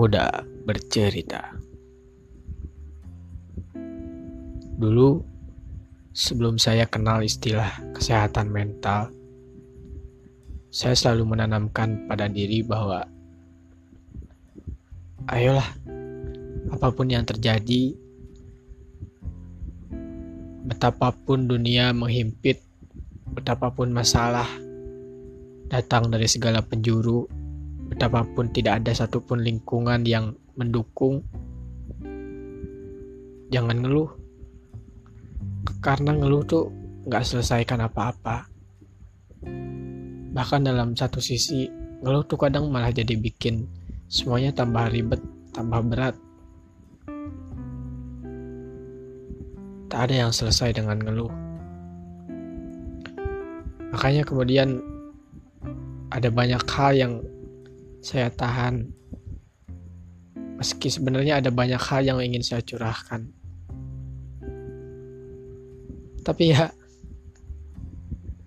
muda bercerita. Dulu, sebelum saya kenal istilah kesehatan mental, saya selalu menanamkan pada diri bahwa ayolah, apa pun yang terjadi, betapapun dunia menghimpit, betapapun masalah datang dari segala penjuru, betapapun tidak ada satupun lingkungan yang mendukung, jangan ngeluh. Karena ngeluh tuh nggak selesaikan apa-apa. Bahkan dalam satu sisi, ngeluh tuh kadang malah jadi bikin semuanya tambah ribet, tambah berat. Tak ada yang selesai dengan ngeluh. Makanya kemudian ada banyak hal yang saya tahan. Meski sebenarnya ada banyak hal yang ingin saya curahkan. Tapi ya,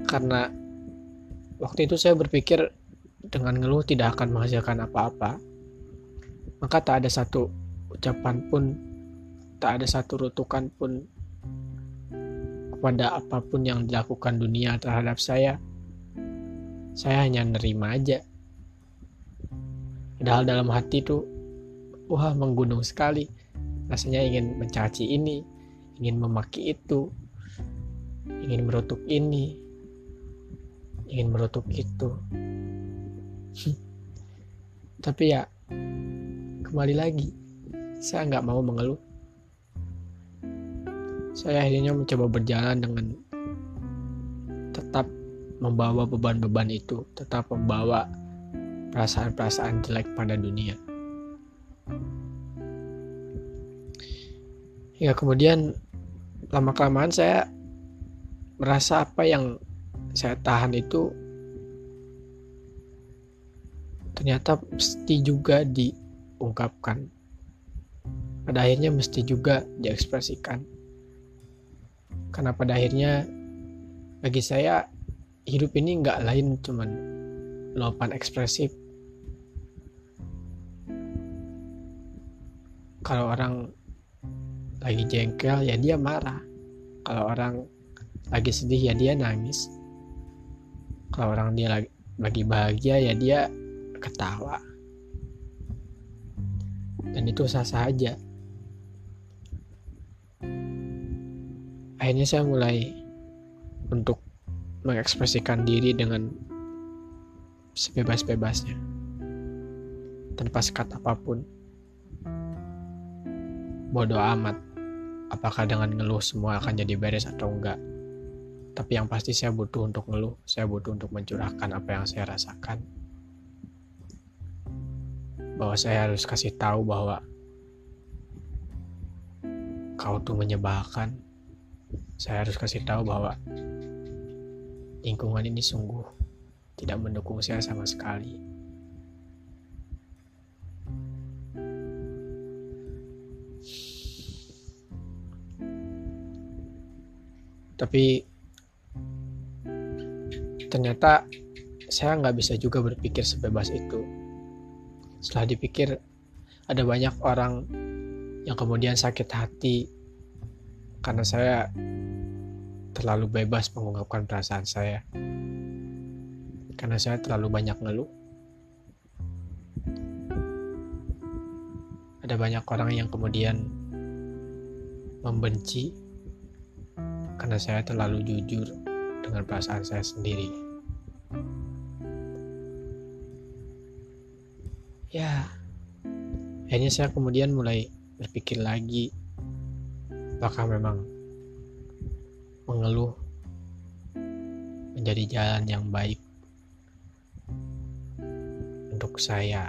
karena waktu itu saya berpikir dengan ngeluh tidak akan menghasilkan apa-apa, maka tak ada satu ucapan pun, tak ada satu rutukan pun kepada apa pun yang dilakukan dunia terhadap saya. Saya hanya nerima aja. Padahal dalam hati tuh, wah menggunung sekali. Rasanya ingin mencaci ini, ingin memaki itu, ingin merutuk ini, ingin merutuk itu. Tapi ya, kembali lagi, saya nggak mau mengeluh. Saya akhirnya mencoba berjalan dengan tetap membawa beban-beban itu, tetap membawa perasaan-perasaan jelek pada dunia. Hingga kemudian lama-kelamaan saya merasa apa yang saya tahan itu ternyata mesti juga diungkapkan. Pada akhirnya mesti juga diekspresikan. Karena pada akhirnya bagi saya hidup ini nggak lain cuman luapan ekspresif kalau orang lagi jengkel ya dia marah. Kalau orang lagi sedih ya dia nangis. Kalau orang dia lagi, bahagia ya dia ketawa. Dan itu sah-sah aja. Akhirnya saya mulai untuk mengekspresikan diri dengan sebebas-bebasnya. Tanpa sekat apa pun bodoh amat. Apakah dengan ngeluh semua akan jadi beres atau enggak? Tapi yang pasti saya butuh untuk ngeluh. Saya butuh untuk mencurahkan apa yang saya rasakan. Bahwa saya harus kasih tahu bahwa kau tuh menyebalkan. Saya harus kasih tahu bahwa lingkungan ini sungguh tidak mendukung saya sama sekali. Tapi ternyata saya nggak bisa juga berpikir sebebas itu. Setelah dipikir, ada banyak orang yang kemudian sakit hati karena saya terlalu bebas mengungkapkan perasaan saya. Karena saya terlalu banyak ngeluh. Ada banyak orang yang kemudian membenci karena saya terlalu jujur dengan perasaan saya sendiri. Ya, akhirnya saya kemudian mulai berpikir lagi apakah memang mengeluh menjadi jalan yang baik untuk saya,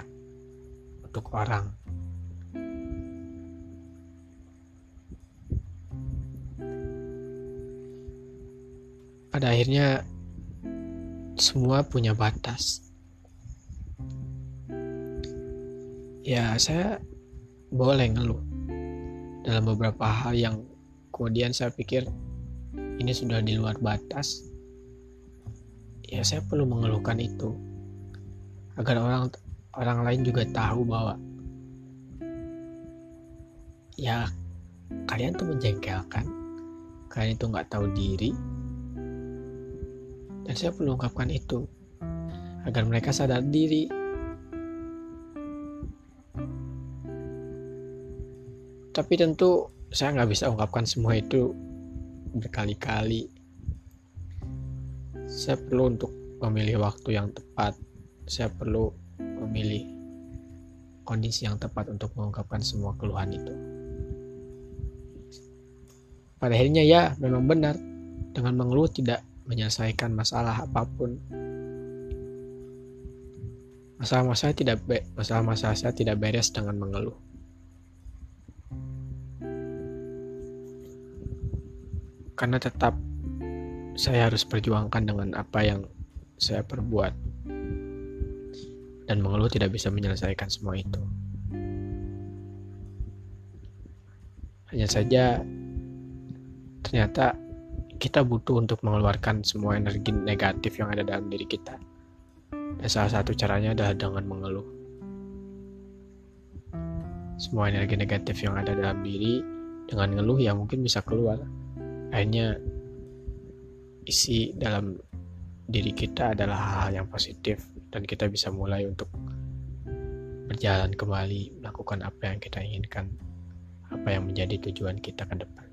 untuk orang. Pada akhirnya, semua punya batas. Ya, saya boleh ngeluh dalam beberapa hal yang kemudian saya pikir ini sudah di luar batas, ya saya perlu mengeluhkan itu agar orang orang lain juga tahu bahwa ya kalian tuh menjengkelkan. Kalian itu nggak tahu diri dan saya perlu ungkapkan itu agar mereka sadar diri. Tapi tentu saya nggak bisa ungkapkan semua itu berkali-kali. Saya perlu untuk memilih waktu yang tepat. Saya perlu memilih kondisi yang tepat untuk mengungkapkan semua keluhan itu. Pada akhirnya ya memang benar. Dengan mengeluh tidak menyelesaikan masalah apa pun. Masalah-masalah tidak masalah-masalah saya tidak beres dengan mengeluh. Karena tetap saya harus perjuangkan dengan apa yang saya perbuat. Dan mengeluh tidak bisa menyelesaikan semua itu. Hanya saja ternyata kita butuh untuk mengeluarkan semua energi negatif yang ada dalam diri kita. Dan salah satu caranya adalah dengan mengeluh. Semua energi negatif yang ada dalam diri dengan ngeluh ya mungkin bisa keluar. Akhirnya isi dalam diri kita adalah hal-hal yang positif dan kita bisa mulai untuk berjalan kembali melakukan apa yang kita inginkan, apa yang menjadi tujuan kita ke depan.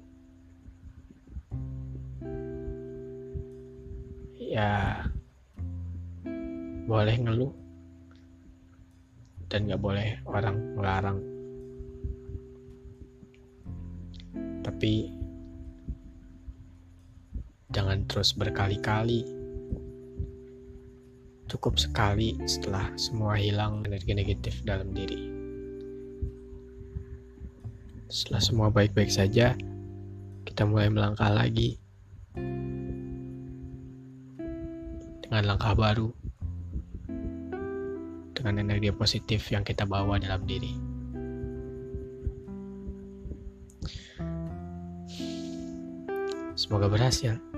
Ya boleh ngeluh dan gak boleh orang melarang tapi jangan terus berkali-kali. Cukup sekali setelah semua hilang energi negatif dalam diri. Setelah semua baik-baik saja kita mulai melangkah lagi dengan langkah baru, dengan energi positif yang kita bawa dalam diri. Semoga berhasil.